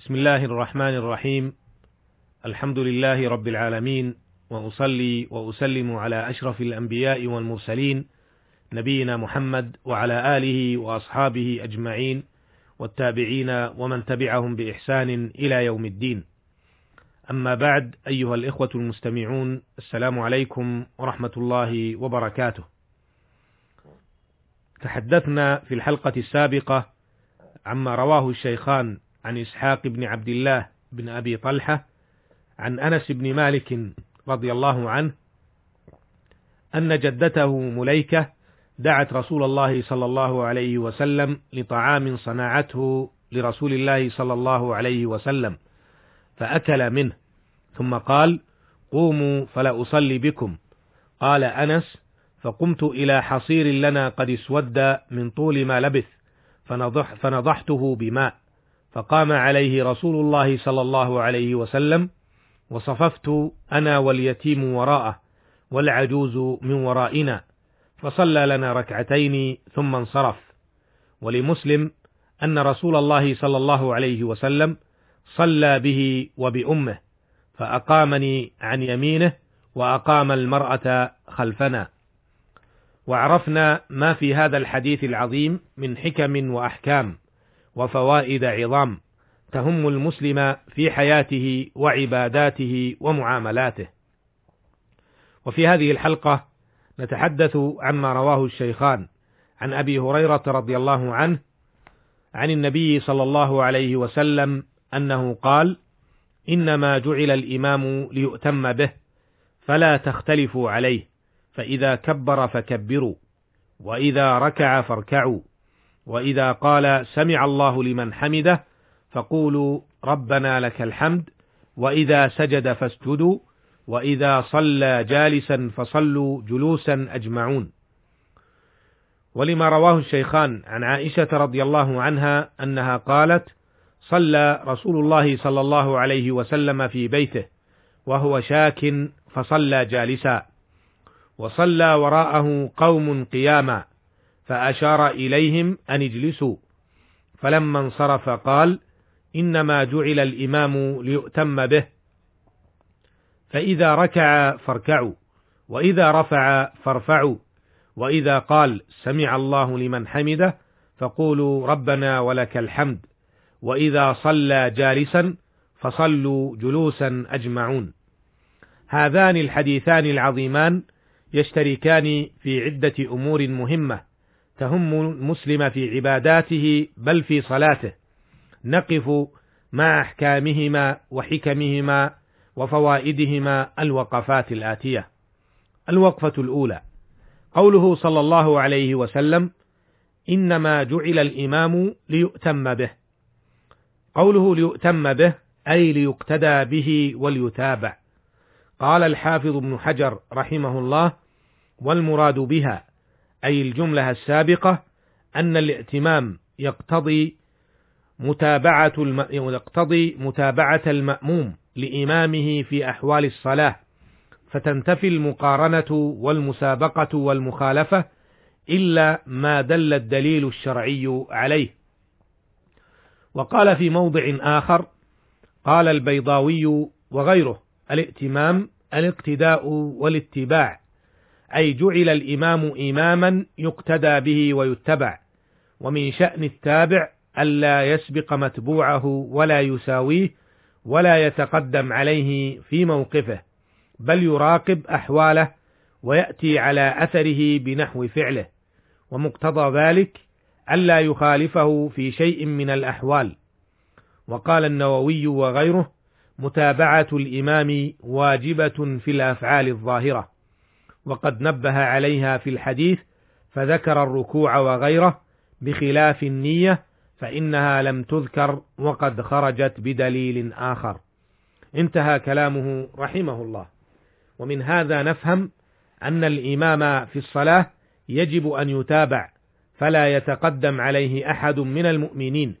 بسم الله الرحمن الرحيم الحمد لله رب العالمين وأصلي وأسلم على أشرف الأنبياء والمرسلين نبينا محمد وعلى آله وأصحابه أجمعين والتابعين ومن تبعهم بإحسان إلى يوم الدين. أما بعد أيها الإخوة المستمعون السلام عليكم ورحمة الله وبركاته. تحدثنا في الحلقة السابقة عما رواه الشيخان عن إسحاق بن عبد الله بن أبي طلحة عن أنس بن مالك رضي الله عنه أن جدته مليكة دعت رسول الله صلى الله عليه وسلم لطعام صنعته لرسول الله صلى الله عليه وسلم فأكل منه. ثم قال قوموا فلا أصلي بكم. قال أنس فقمت إلى حصير لنا قد اسود من طول ما لبث فنضح فنضحته بماء. فقام عليه رسول الله صلى الله عليه وسلم وصففت أنا واليتيم وراءه والعجوز من ورائنا فصلى لنا ركعتين ثم انصرف. ولمسلم أن رسول الله صلى الله عليه وسلم صلى به وبأمه فأقامني عن يمينه وأقام المرأة خلفنا. وعرفنا ما في هذا الحديث العظيم من حكم وأحكام. وفوائد عظام تهم المسلم في حياته وعباداته ومعاملاته. وفي هذه الحلقة نتحدث عما رواه الشيخان عن أبي هريرة رضي الله عنه عن النبي صلى الله عليه وسلم أنه قال: إنما جعل الإمام ليؤتم به فلا تختلفوا عليه فإذا كبر فكبروا وإذا ركع فاركعوا وإذا قال سمع الله لمن حمده فقولوا ربنا لك الحمد وإذا سجد فاسجدوا وإذا صلى جالسا فصلوا جلوسا أجمعون. ولما رواه الشيخان عن عائشة رضي الله عنها أنها قالت صلى رسول الله صلى الله عليه وسلم في بيته وهو شاك فصلى جالسا وصلى وراءه قوم قياما. فأشار إليهم أن اجلسوا. فلما انصرف قال إنما جعل الإمام ليؤتم به. فإذا ركع فاركعوا وإذا رفع فارفعوا وإذا قال سمع الله لمن حمده فقولوا ربنا ولك الحمد وإذا صلى جالسا فصلوا جلوسا أجمعون. هذان الحديثان العظيمان يشتركان في عدة أمور مهمة. تهم المسلم في عباداته بل في صلاته. نقف مع أحكامهما وحكمهما وفوائدهما الوقفات الآتية. الوقفة الأولى. قوله صلى الله عليه وسلم إنما جعل الإمام ليؤتم به. قوله ليؤتم به أي ليقتدى به وليتابع. قال الحافظ ابن حجر رحمه الله والمراد بها أي الجملة السابقة أن الائتمام يقتضي متابعة. يقتضي متابعة المأموم لإمامه في أحوال الصلاة، فتنتفي المقارنة والمسابقة والمخالفة إلا ما دل الدليل الشرعي عليه. وقال في موضع آخر: قال البيضاوي وغيره: الائتمام الاقتداء والاتباع، أي جعل الإمام إماما يقتدى به ويتبع، ومن شأن التابع ألا يسبق متبوعه ولا يساويه ولا يتقدم عليه في موقفه بل يراقب أحواله ويأتي على أثره بنحو فعله ومقتضى ذلك ألا يخالفه في شيء من الأحوال. وقال النووي وغيره متابعة الإمام واجبة في الأفعال الظاهرة. وقد نبه عليها في الحديث فذكر الركوع وغيره بخلاف النية فإنها لم تذكر وقد خرجت بدليل آخر. انتهى كلامه رحمه الله. ومن هذا نفهم أن الإمام في الصلاة يجب أن يتابع فلا يتقدم عليه أحد من المؤمنين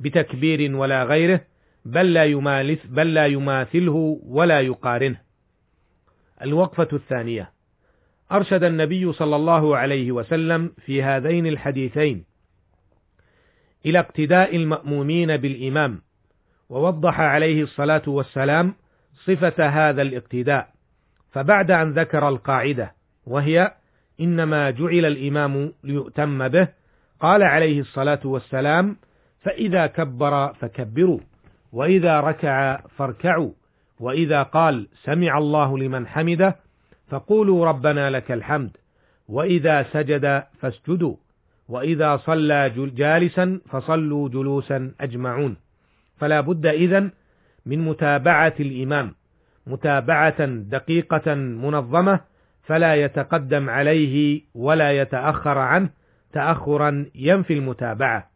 بتكبير ولا غيره بل لا يمالث بل لا يماثله ولا يقارنه. الوقفة الثانية أرشد النبي صلى الله عليه وسلم في هذين الحديثين إلى اقتداء المأمومين بالإمام ووضح عليه الصلاة والسلام صفة هذا الاقتداء فبعد أن ذكر القاعدة وهي إنما جعل الإمام ليؤتم به قال عليه الصلاة والسلام فإذا كبر فكبروا وإذا ركع فاركعوا وإذا قال سمع الله لمن حمده فقولوا ربنا لك الحمد وإذا سجد فاسجدوا وإذا صلى جالسا فصلوا جلوسا أجمعون. فلا بد إذن من متابعة الإمام متابعة دقيقة منظمة فلا يتقدم عليه ولا يتأخر عنه تأخرا ينفي المتابعة.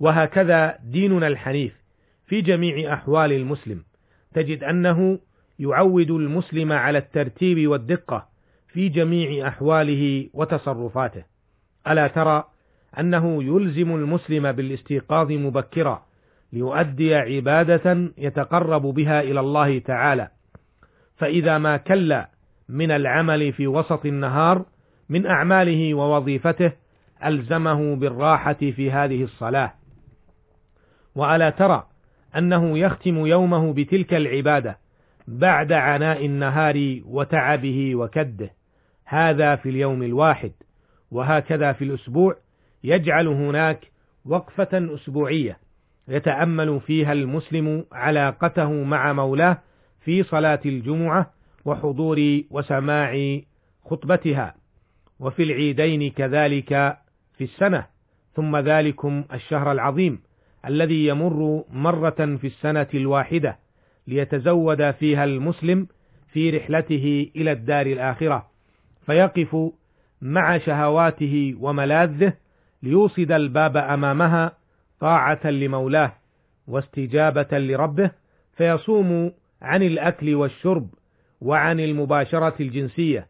وهكذا ديننا الحنيف في جميع أحوال المسلم تجد أنه يعود المسلم على الترتيب والدقة في جميع أحواله وتصرفاته. ألا ترى أنه يلزم المسلم بالاستيقاظ مبكرا ليؤدي عبادة يتقرب بها إلى الله تعالى. فإذا ما كل من العمل في وسط النهار من أعماله ووظيفته ألزمه بالراحة في هذه الصلاة. وألا ترى أنه يختم يومه بتلك العبادة بعد عناء النهار وتعبه وكده. هذا في اليوم الواحد وهكذا في الأسبوع يجعل هناك وقفة أسبوعية يتأمل فيها المسلم علاقته مع مولاه في صلاة الجمعة وحضور وسماع خطبتها. وفي العيدين كذلك في السنة ثم ذلكم الشهر العظيم الذي يمر مرة في السنة الواحدة. ليتزود فيها المسلم في رحلته إلى الدار الآخرة فيقف مع شهواته وملاذه ليوصد الباب أمامها طاعة لمولاه واستجابة لربه فيصوم عن الأكل والشرب وعن المباشرة الجنسية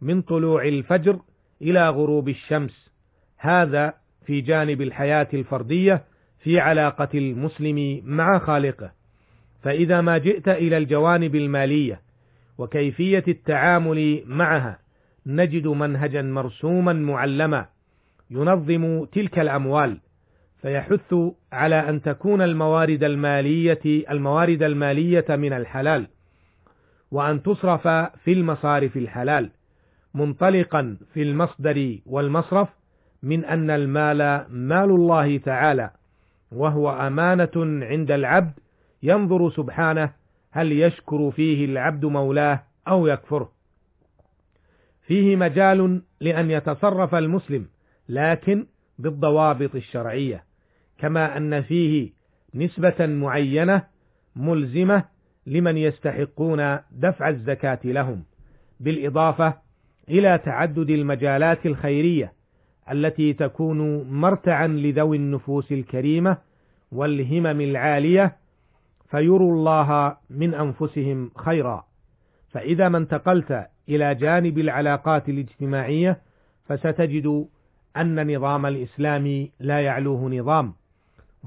من طلوع الفجر إلى غروب الشمس. هذا في جانب الحياة الفردية في علاقة المسلم مع خالقه. فإذا ما جئت إلى الجوانب المالية وكيفية التعامل معها نجد منهجا مرسوما معلما ينظم تلك الأموال فيحث على أن تكون الموارد المالية الموارد المالية من الحلال وأن تصرف في المصارف الحلال منطلقا في المصدر والمصرف من أن المال مال الله تعالى وهو أمانة عند العبد ينظر سبحانه هل يشكر فيه العبد مولاه أو يكفره. فيه مجال لأن يتصرف المسلم لكن بالضوابط الشرعية كما أن فيه نسبة معينة ملزمة لمن يستحقون دفع الزكاة لهم بالإضافة إلى تعدد المجالات الخيرية التي تكون مرتعا لذوي النفوس الكريمة والهمم العالية فيروا الله من أنفسهم خيرا. فإذا ما انتقلت إلى جانب العلاقات الاجتماعية فستجد أن نظام الإسلام لا يعلوه نظام.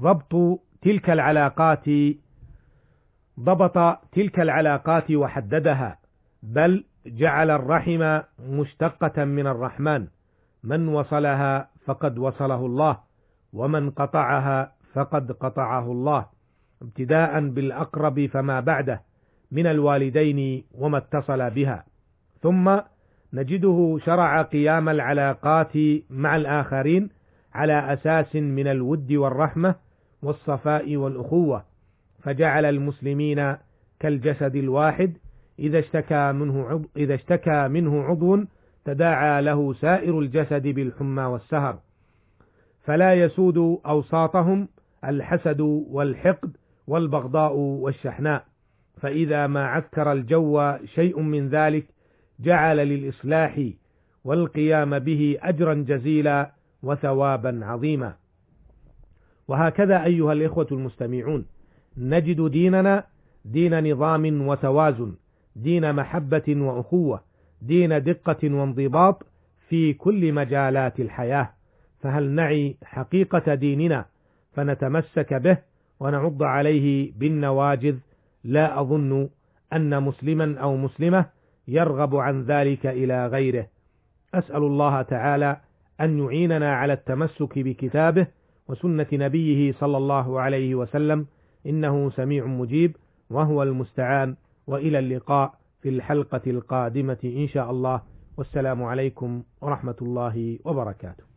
ضبط تلك العلاقات ضبط تلك العلاقات وحددها بل جعل الرحم مشتقة من الرحمن. من وصلها فقد وصله الله ومن قطعها فقد قطعه الله. ابتداء بالأقرب فما بعده من الوالدين وما اتصل بها. ثم نجده شرع قيام العلاقات مع الآخرين على أساس من الود والرحمة والصفاء والأخوة فجعل المسلمين كالجسد الواحد إذا اشتكى منه عضو إذا اشتكى منه عضو تداعى له سائر الجسد بالحمى والسهر. فلا يسود أوساطهم الحسد والحقد والبغضاء والشحناء. فإذا ما عكر الجو شيء من ذلك جعل للإصلاح والقيام به أجرا جزيلا وثوابا عظيما. وهكذا أيها الإخوة المستمعون نجد ديننا دين نظام وتوازن دين محبة وأخوة دين دقة وانضباط في كل مجالات الحياة. فهل نعي حقيقة ديننا فنتمسك به ونعض عليه بالنواجذ لا أظن أن مسلما أو مسلمة يرغب عن ذلك إلى غيره. أسأل الله تعالى أن يعيننا على التمسك بكتابه وسنة نبيه صلى الله عليه وسلم. إنه سميع مجيب وهو المستعان. وإلى اللقاء في الحلقة القادمة إن شاء الله. والسلام عليكم ورحمة الله وبركاته.